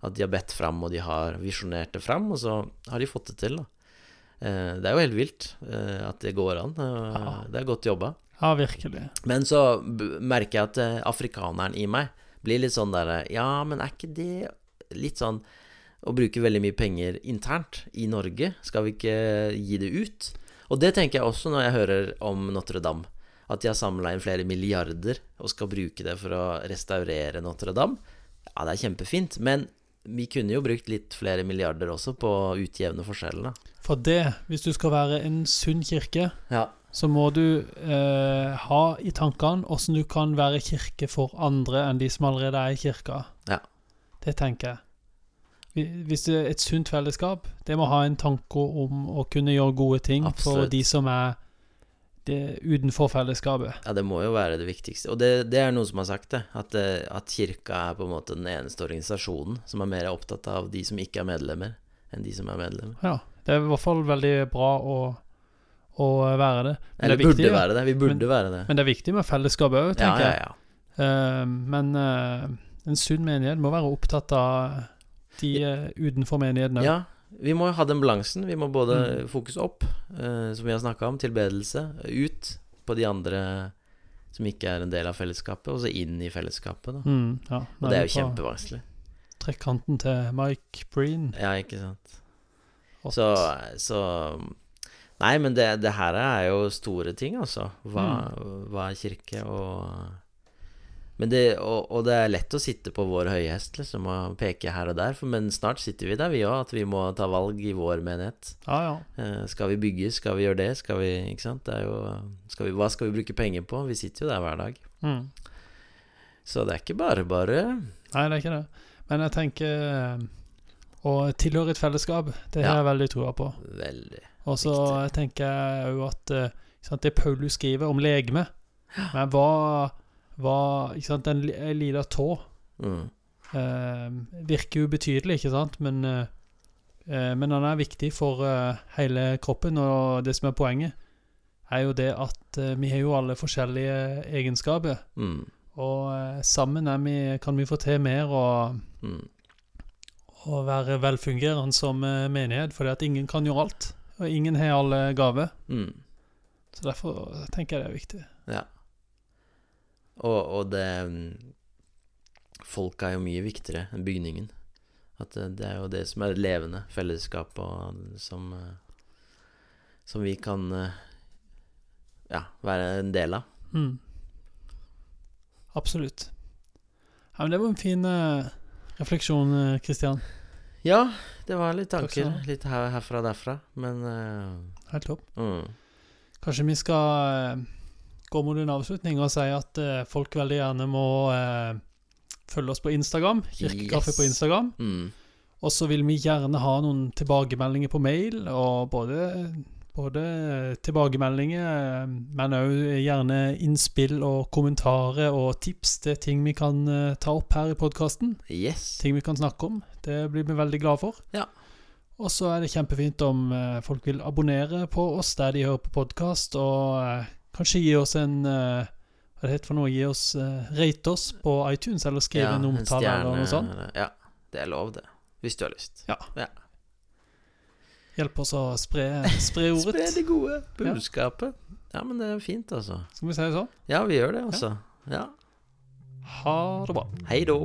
At de har bedt fram, og de har visjonert det fram, og så har de fått det til. da Eh, Det er jo helt vilt eh, at det går an. Det er godt jobba. Ja, virkelig. Men så merker jeg at afrikaneren i meg blir litt sånn derre Ja, men er ikke det litt sånn å bruker veldig mye penger internt i Norge? Skal vi ikke gi det ut? Og det tenker jeg også når jeg hører om Notre-Dame. At de har samla inn flere milliarder og skal bruke det for å restaurere Notre-Dame. Ja, det er kjempefint, men vi kunne jo brukt litt flere milliarder også på å utjevne forskjellene. For det, hvis du skal være en sunn kirke, Ja. så må du eh, ha i tankene åssen du kan være kirke for andre enn de som allerede er i kirka. Ja. Det tenker jeg. Vi- Hvis det er et sunt fellesskap, det må ha en tanke om å kunne gjøre gode ting for de som er det, utenfor fellesskapet. Ja, det må jo være det viktigste. Og det, det er noen som har sagt det. At, det. at kirka er på en måte den eneste organisasjonen som er mer opptatt av de som ikke er medlemmer, enn de som er medlemmer. Ja, det er i hvert fall veldig bra å, å være det. Men Eller det burde være det. Vi burde Men- være det. Men det er viktig med fellesskap òg, Ja, tenker ja, jeg. ja. Eh, men uh, en sunn menighet må være opptatt av de eh, utenfor menigheten òg. Ja, vi må ha den balansen. Vi må både Mm. fokus opp, eh, som vi har snakka om, tilbedelse, ut på de andre som ikke er en del av fellesskapet, og så inn i fellesskapet. Da. Mm, ja. Og det er jo kjempevanskelig. Trekanten til Mike Breen. Ja, ikke sant. Så, så Nei, men det, det her er jo store ting, altså. Hva, Mm. hva er kirke, og det, og, og det er lett å sitte på vår høye hest liksom, og peke her og der, for, men snart sitter vi der, vi òg, at vi må ta valg i vår menighet. Ja, ja. Eh, skal vi bygge, skal vi gjøre det, skal vi Ikke sant? Det er jo skal vi, Hva skal vi bruke penger på? Vi sitter jo der hver dag. Mm. Så det er ikke bare bare. Nei, det er ikke det. Men jeg tenker eh, å tilhøre et fellesskap, det har Ja. jeg veldig trua på. Veldig. Og så tenker jeg òg at eh, sant, det Paulus skriver om legeme Men hva, hva Ikke sant, en, en liten tå Mm. eh, virker ubetydelig, ikke sant, men eh, eh, Men den er viktig for eh, hele kroppen, og det som er poenget, er jo det at eh, vi har jo alle forskjellige egenskaper. Mm. Og eh, sammen vi, kan vi få til mer og, Mm. og være velfungerende som eh, menighet, fordi at ingen kan gjøre alt. Og ingen har alle gaver. Mm. Så derfor tenker jeg det er viktig. Ja. Og, og det mm, Folk er jo mye viktigere enn bygningen. At det, det er jo det som er levende fellesskap, og som eh, Som vi kan eh, ja, være en del av. Mm. Absolutt. Ja, men det var en fin eh, refleksjon, eh, Kristian. Ja, det var litt tanker. Litt her, herfra og derfra. Men uh, Helt topp. mm. Kanskje vi skal eh, gå mot en avslutning og si at eh, folk veldig gjerne må eh, følge oss på Instagram. Kirkekaffe Yes. på Instagram. Mm. Og så vil vi gjerne ha noen tilbakemeldinger på mail, og både, både tilbakemeldinger, eh, men òg gjerne innspill og kommentarer og tips til ting vi kan eh, ta opp her i podkasten. Yes. Ting vi kan snakke om. Det blir vi veldig glad for. Ja. Og så er det kjempefint om eh, folk vil abonnere på oss der de hører på podkast, og kanskje gi oss en uh, Hva det heter for noe? Gi oss uh, Rate oss på iTunes, eller skrive Ja, en omtale eller noe sånt. Ja, det er lov, det. Hvis du har lyst. Ja Hjelp oss å spre, spre (laughs) ordet. Spre det gode budskapet. Ja. men det er fint, altså. Skal vi si det sånn? Ja, vi gjør det, altså. Ja. Ha det bra. Hei då.